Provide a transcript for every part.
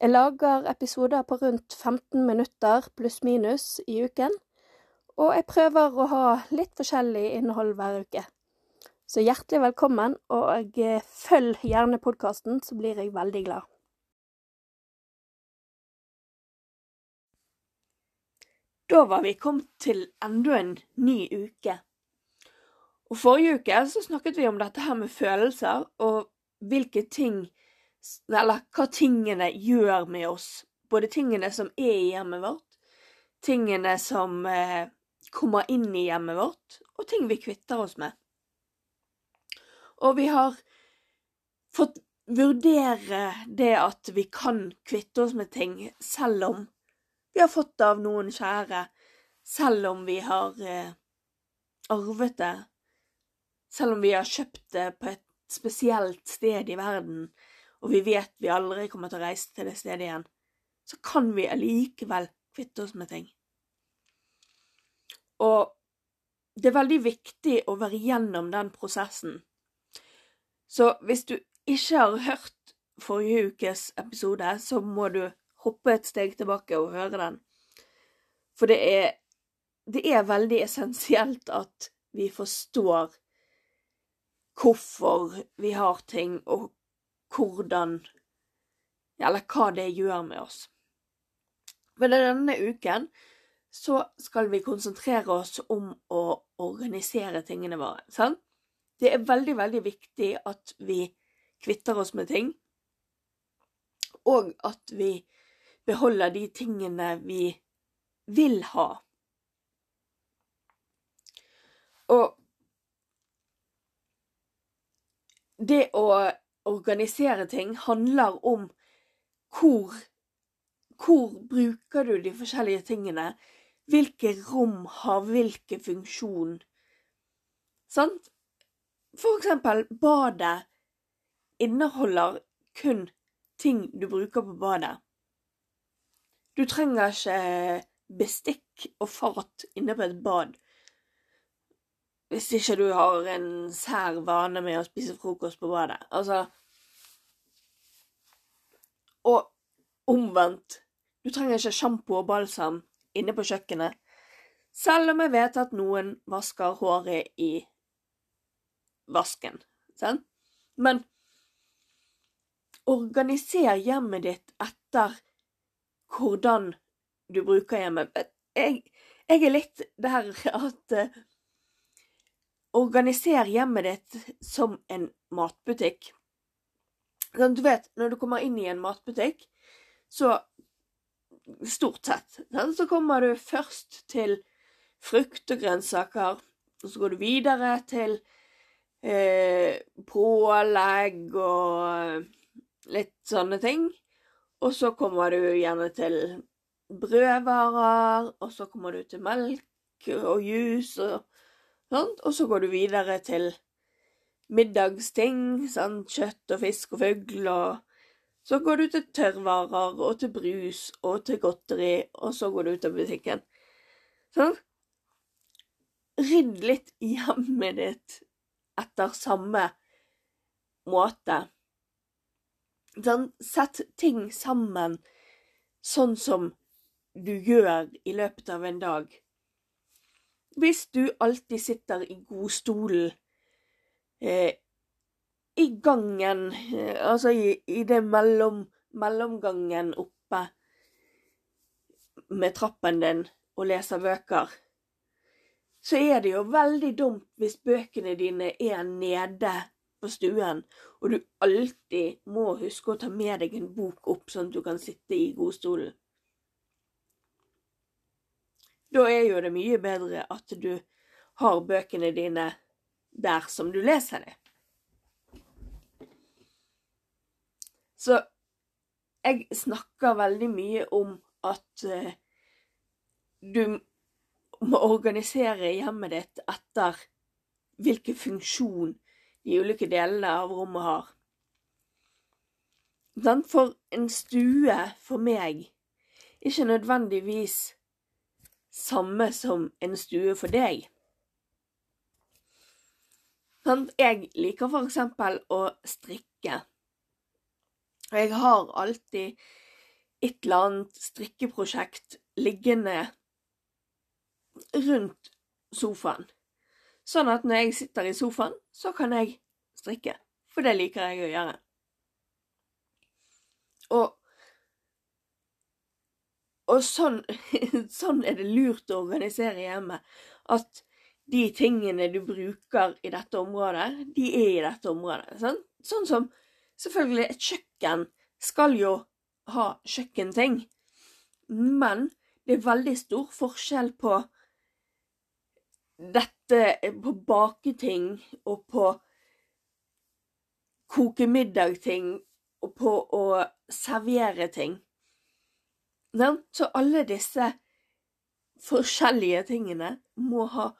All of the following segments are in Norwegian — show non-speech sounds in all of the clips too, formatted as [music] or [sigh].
Jeg lager episoder på rundt 15 minutter pluss-minus i uken, og jeg prøver å ha litt forskjellig innhold hver uke. Så hjertelig velkommen, og eh, følg gjerne podkasten, så blir jeg veldig glad. Da var vi kommet til enda en ny uke. Og Forrige uke så snakket vi om dette her med følelser, og hvilke ting Eller hva tingene gjør med oss. Både tingene som er i hjemmet vårt, tingene som eh, kommer inn i hjemmet vårt, og ting vi kvitter oss med. Og vi har fått vurdere det at vi kan kvitte oss med ting, selv om vi har fått det av noen kjære, selv om vi har eh, arvet det, selv om vi har kjøpt det på et spesielt sted i verden, og vi vet vi aldri kommer til å reise til det stedet igjen, så kan vi allikevel kvitte oss med ting. Og det er veldig viktig å være gjennom den prosessen. Så hvis du ikke har hørt forrige ukes episode, så må du hoppe et steg tilbake og høre den. For det er, det er veldig essensielt at vi forstår hvorfor vi har ting, og hvordan Eller hva det gjør med oss. Men denne uken så skal vi konsentrere oss om å organisere tingene våre. sant? Det er veldig, veldig viktig at vi kvitter oss med ting, og at vi beholder de tingene vi vil ha. Og det å organisere ting handler om hvor Hvor bruker du de forskjellige tingene? Hvilke rom har hvilken funksjon? Sant? For eksempel, badet inneholder kun ting du bruker på badet. Du trenger ikke bestikk og fat inne på et bad. Hvis ikke du har en sær vane med å spise frokost på badet. Altså Og omvendt. Du trenger ikke sjampo og balsam inne på kjøkkenet. Selv om jeg vet at noen vasker håret i vasken. Sant? Men organiser hjemmet ditt etter hvordan du bruker hjemmet. Jeg, jeg er litt der at uh, Organiser hjemmet ditt som en matbutikk. Sånn, du vet, når du kommer inn i en matbutikk, så Stort sett. Så kommer du først til frukt og grønnsaker, og så går du videre til eh, pålegg og litt sånne ting. Og så kommer du gjerne til brødvarer, og så kommer du til melk og juice og sånt. Og så går du videre til middagsting, sant? kjøtt og fisk og fugl, og så går du til tørrvarer og til brus og til godteri, og så går du ut av butikken. Sånn? Rydd litt hjemmet ditt etter samme måte. Sånn, sett ting sammen sånn som du gjør i løpet av en dag. Hvis du alltid sitter i godstolen eh, i gangen, eh, altså i, i det mellom, mellomgangen oppe med trappen din og leser bøker, så er det jo veldig dumt hvis bøkene dine er nede på stuen, og du alltid må huske å ta med deg en bok opp, sånn at du kan sitte i godstolen. Da er jo det mye bedre at du har bøkene dine der som du leser dem. Så jeg snakker veldig mye om at uh, du må organisere hjemmet ditt etter hvilken funksjon de ulike delene av rommet har. For en stue for meg ikke nødvendigvis samme som en stue for deg. Jeg liker for eksempel å strikke. Og jeg har alltid et eller annet strikkeprosjekt liggende rundt sofaen. Sånn at når jeg sitter i sofaen, så kan jeg strikke. For det liker jeg å gjøre. Og, og sånn, [laughs] sånn er det lurt å organisere hjemme. At de tingene du bruker i dette området, de er i dette området. Sånn, sånn som selvfølgelig et kjøkken skal jo ha kjøkkenting. Men det er veldig stor forskjell på dette på baketing og på koke middag-ting og på å servere ting. Så alle disse forskjellige tingene må ha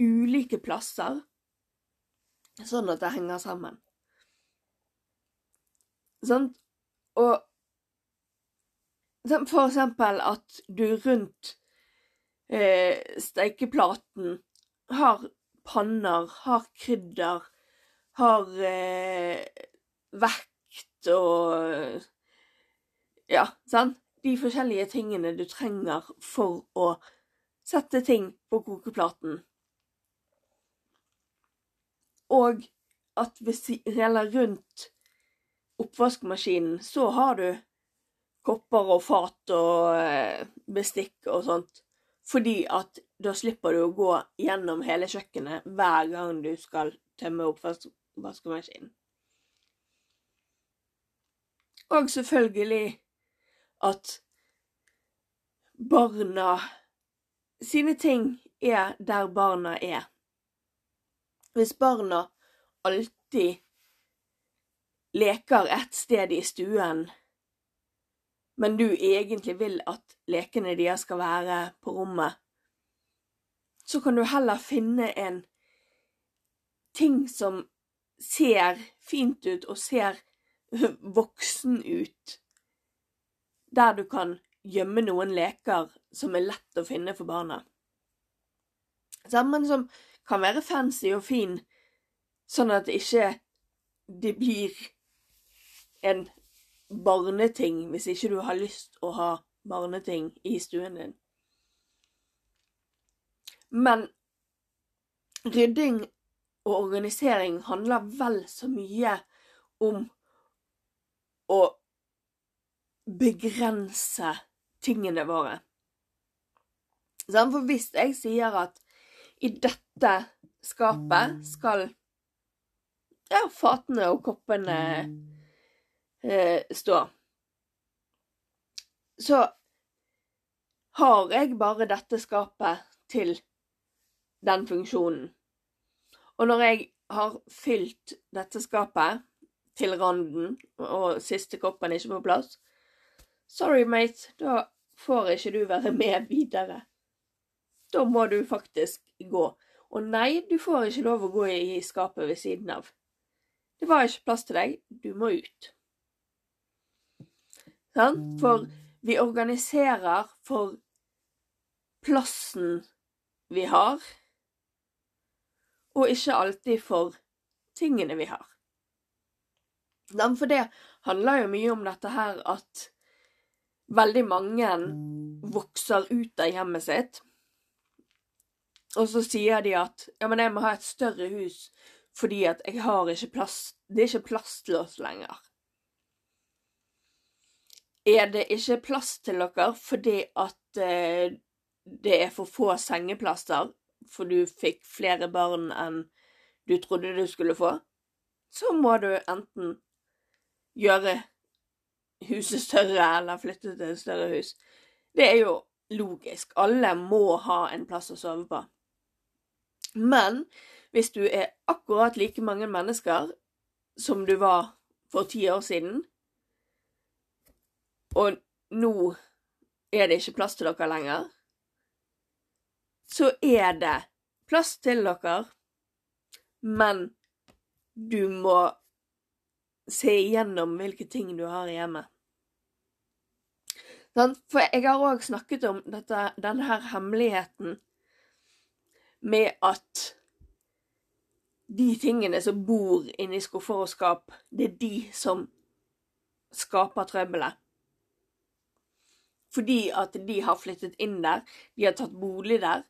ulike plasser, sånn at det henger sammen. Sånn? Og for eksempel at du rundt eh, steikeplaten har panner, har krydder, har eh, vekt og Ja, sant? De forskjellige tingene du trenger for å sette ting på kokeplaten. Og at hvis eller rundt oppvaskmaskinen så har du kopper og fat og eh, bestikk og sånt fordi at da slipper du å gå gjennom hele kjøkkenet hver gang du skal tømme oppvaskmaskinen. Og selvfølgelig at barna sine ting er der barna er. Hvis barna alltid leker et sted i stuen men du egentlig vil at lekene deres skal være på rommet, så kan du heller finne en ting som ser fint ut og ser [laughs] voksen ut, der du kan gjemme noen leker som er lett å finne for barna. Sammen som kan være fancy og fin, sånn at det ikke det blir en barneting hvis ikke du har lyst å ha barneting i stuen din. Men rydding og organisering handler vel så mye om å begrense tingene våre. For hvis jeg sier at i dette skapet skal ja, fatene og koppene eh, stå. Så har jeg bare dette skapet til den funksjonen. Og når jeg har fylt dette skapet til randen, og siste koppen ikke på plass Sorry, mate, da får ikke du være med videre. Da må du faktisk gå. Og nei, du får ikke lov å gå i skapet ved siden av. Det var ikke plass til deg, du må ut. Sånn? For vi organiserer for plassen vi har, og ikke alltid for tingene vi har. For det handler jo mye om dette her at veldig mange vokser ut av hjemmet sitt, og så sier de at ja, men jeg må ha et større hus fordi at jeg har ikke plass Det er ikke plass til oss lenger. Er det ikke plass til dere fordi at eh, det er for få sengeplasser, for du fikk flere barn enn du trodde du skulle få, så må du enten gjøre huset større eller flytte til et større hus. Det er jo logisk. Alle må ha en plass å sove på. Men hvis du er akkurat like mange mennesker som du var for ti år siden, og nå er det ikke plass til dere lenger, så er det plass til dere, men du må se igjennom hvilke ting du har hjemme. For jeg har òg snakket om dette, denne her hemmeligheten med at de tingene som bor inni skuffer og skap, det er de som skaper trøbbelet. Fordi at de har flyttet inn der, de har tatt bolig der.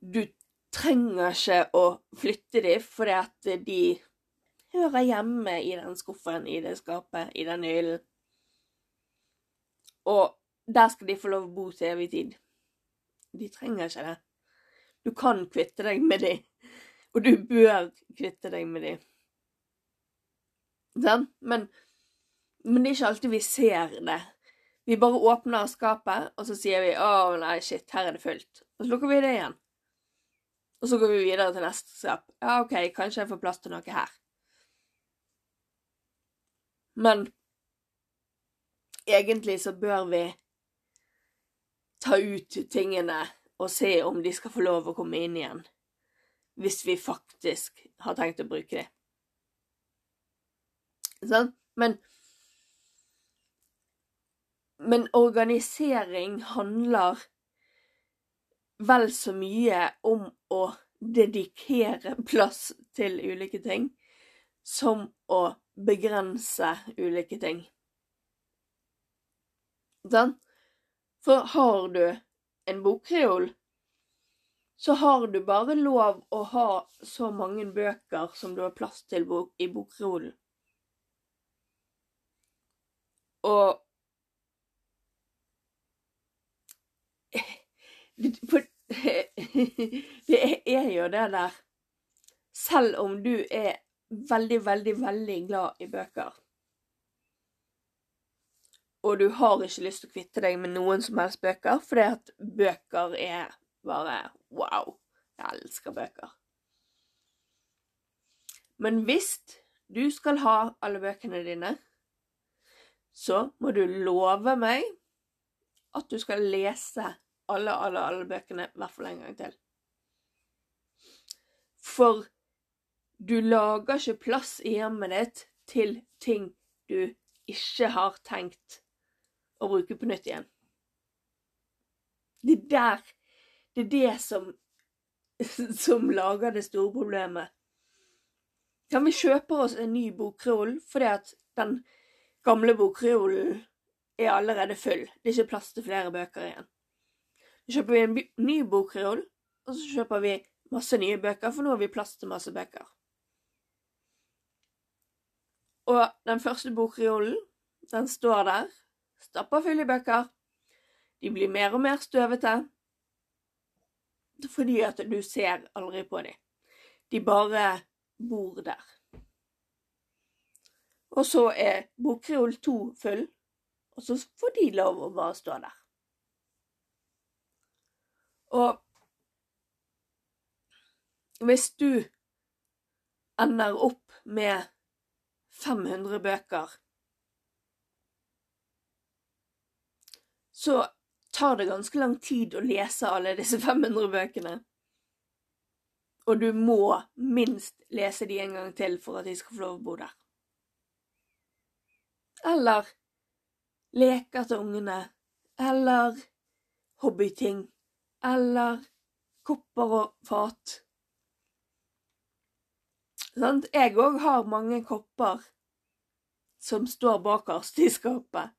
Du trenger ikke å flytte dem fordi at de hører hjemme i den skuffen, i det skapet, i den hyllen. Og der skal de få lov å bo til evig tid. De trenger ikke det. Du kan kvitte deg med dem, og du bør kvitte deg med dem. Sånn? Men, men, det er ikke alltid vi ser det. Vi bare åpner skapet, og så sier vi 'Å, nei, shit, her er det fullt'. Og så lukker vi det igjen. Og så går vi videre til neste skap. Ja, OK, kanskje jeg får plass til noe her. Men egentlig så bør vi ta ut tingene og se om de skal få lov å komme inn igjen. Hvis vi faktisk har tenkt å bruke dem. Sånn? Men Men organisering handler vel så mye om å dedikere plass til ulike ting som å begrense ulike ting. Sånn? For har du en bokreol, så har du bare lov å ha så mange bøker som du har plass til i bokreolen. Og [laughs] det [laughs] er jo det der Selv om du er veldig, veldig, veldig glad i bøker, og du har ikke lyst til å kvitte deg med noen som helst bøker, fordi at bøker er bare wow. Jeg elsker bøker. Men hvis du skal ha alle bøkene dine, så må du love meg at du skal lese alle, alle, alle bøkene i hvert fall en gang til. For du lager ikke plass i hjemmet ditt til ting du ikke har tenkt å bruke på nytt igjen. Det er der Det er det som, [laughs] som lager det store problemet. Kan vi kjøpe oss en ny bokreol fordi at den gamle bokreolen er allerede full? Det er ikke plass til flere bøker igjen. Så kjøper vi en ny bokreol, og så kjøper vi masse nye bøker, for nå har vi plass til masse bøker. Og den første bokreolen, den står der stapper i bøker. De blir mer og mer støvete fordi at du ser aldri på dem. De bare bor der. Og så er Bokreol to full, og så får de lov å bare stå der. Og hvis du ender opp med 500 bøker så tar det ganske lang tid å lese alle disse 500 bøkene. Og du må minst lese de en gang til for at de skal få lov å bo der. Eller leker til ungene. Eller hobbyting. Eller kopper og fat. Sant? Jeg òg har mange kopper som står bakerst i skapet.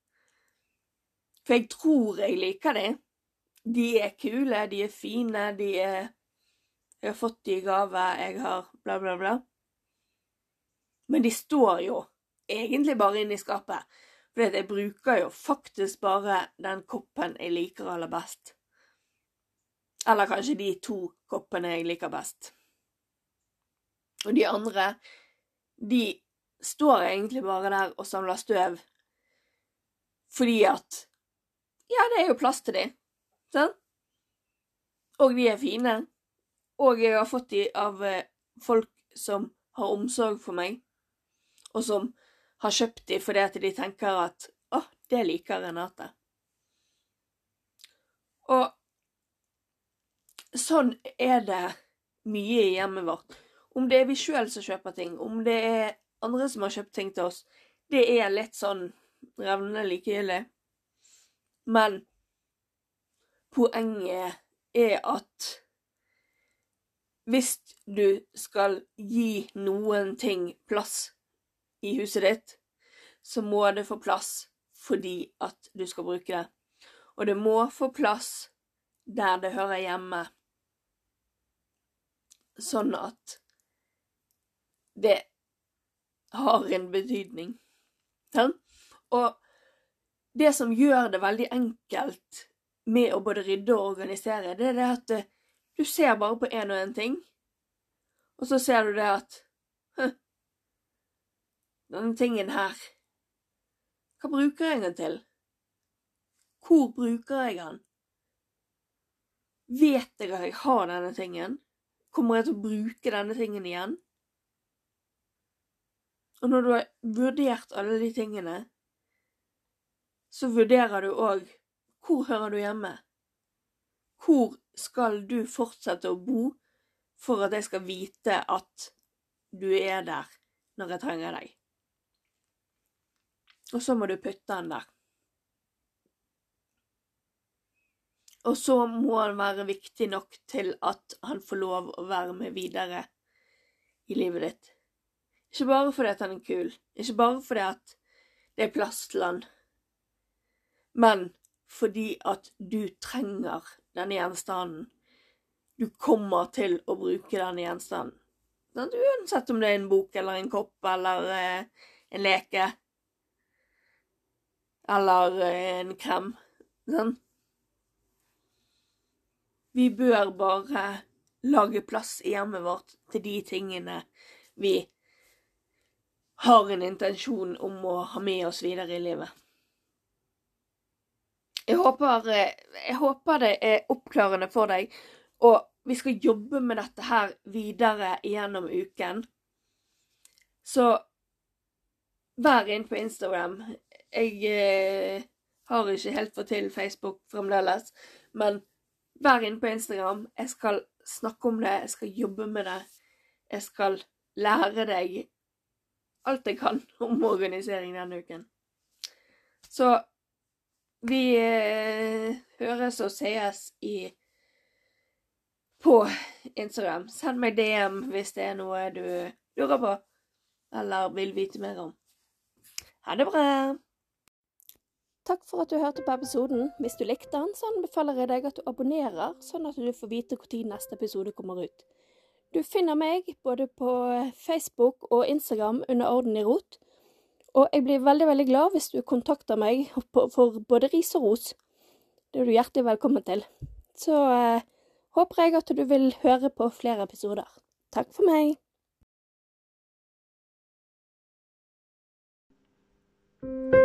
For jeg tror jeg liker dem. De er kule, de er fine, de er Jeg har fått de i gave, jeg har bla, bla, bla. Men de står jo egentlig bare inne i skapet. For jeg bruker jo faktisk bare den koppen jeg liker aller best. Eller kanskje de to koppene jeg liker best. Og de andre, de står egentlig bare der og samler støv fordi at ja, det er jo plass til de. Sant? Og de er fine. Og jeg har fått de av eh, folk som har omsorg for meg, og som har kjøpt de fordi at de tenker at å, det liker Renate. Og sånn er det mye i hjemmet vårt. Om det er vi sjøl som kjøper ting, om det er andre som har kjøpt ting til oss, det er litt sånn revnende likegyldig. Men poenget er at hvis du skal gi noen ting plass i huset ditt, så må det få plass fordi at du skal bruke det. Og det må få plass der det hører hjemme, sånn at det har en betydning. Ja? Og det som gjør det veldig enkelt med å både rydde og organisere, det er det at du ser bare på én og én ting, og så ser du det at Denne tingen her Hva bruker jeg den til? Hvor bruker jeg den? Vet jeg at jeg har denne tingen? Kommer jeg til å bruke denne tingen igjen? Og når du har vurdert alle de tingene, så vurderer du òg hvor hører du hjemme? Hvor skal du fortsette å bo for at jeg skal vite at du er der når jeg trenger deg? Og så må du putte den der. Og så må han være viktig nok til at han får lov å være med videre i livet ditt. Ikke bare fordi at han er kul, ikke bare fordi at det er plass til han, men fordi at du trenger denne gjenstanden. Du kommer til å bruke denne gjenstanden. Uansett om det er en bok eller en kopp eller eh, en leke eller eh, en krem. Sånn. Vi bør bare lage plass i hjemmet vårt til de tingene vi har en intensjon om å ha med oss videre i livet. Jeg håper, eh, jeg håper det er oppklarende for deg, og vi skal jobbe med dette her videre gjennom uken. Så vær inn på Instagram. Jeg eh, har ikke helt fått til Facebook fremdeles, men vær inne på Instagram. Jeg skal snakke om det, jeg skal jobbe med det. Jeg skal lære deg alt jeg kan [laughs] om organisering denne uken. Så vi eh, høres og sees i på Instagram. Send meg DM hvis det er noe du lurer på eller vil vite mer om. Ha det bra! Takk for at du hørte på episoden. Hvis du likte den, så anbefaler jeg deg at du abonnerer, sånn at du får vite når neste episode kommer ut. Du finner meg både på Facebook og Instagram under Orden i rot. Og jeg blir veldig veldig glad hvis du kontakter meg for både ris og ros. Det er du hjertelig velkommen til. Så eh, håper jeg at du vil høre på flere episoder. Takk for meg. thank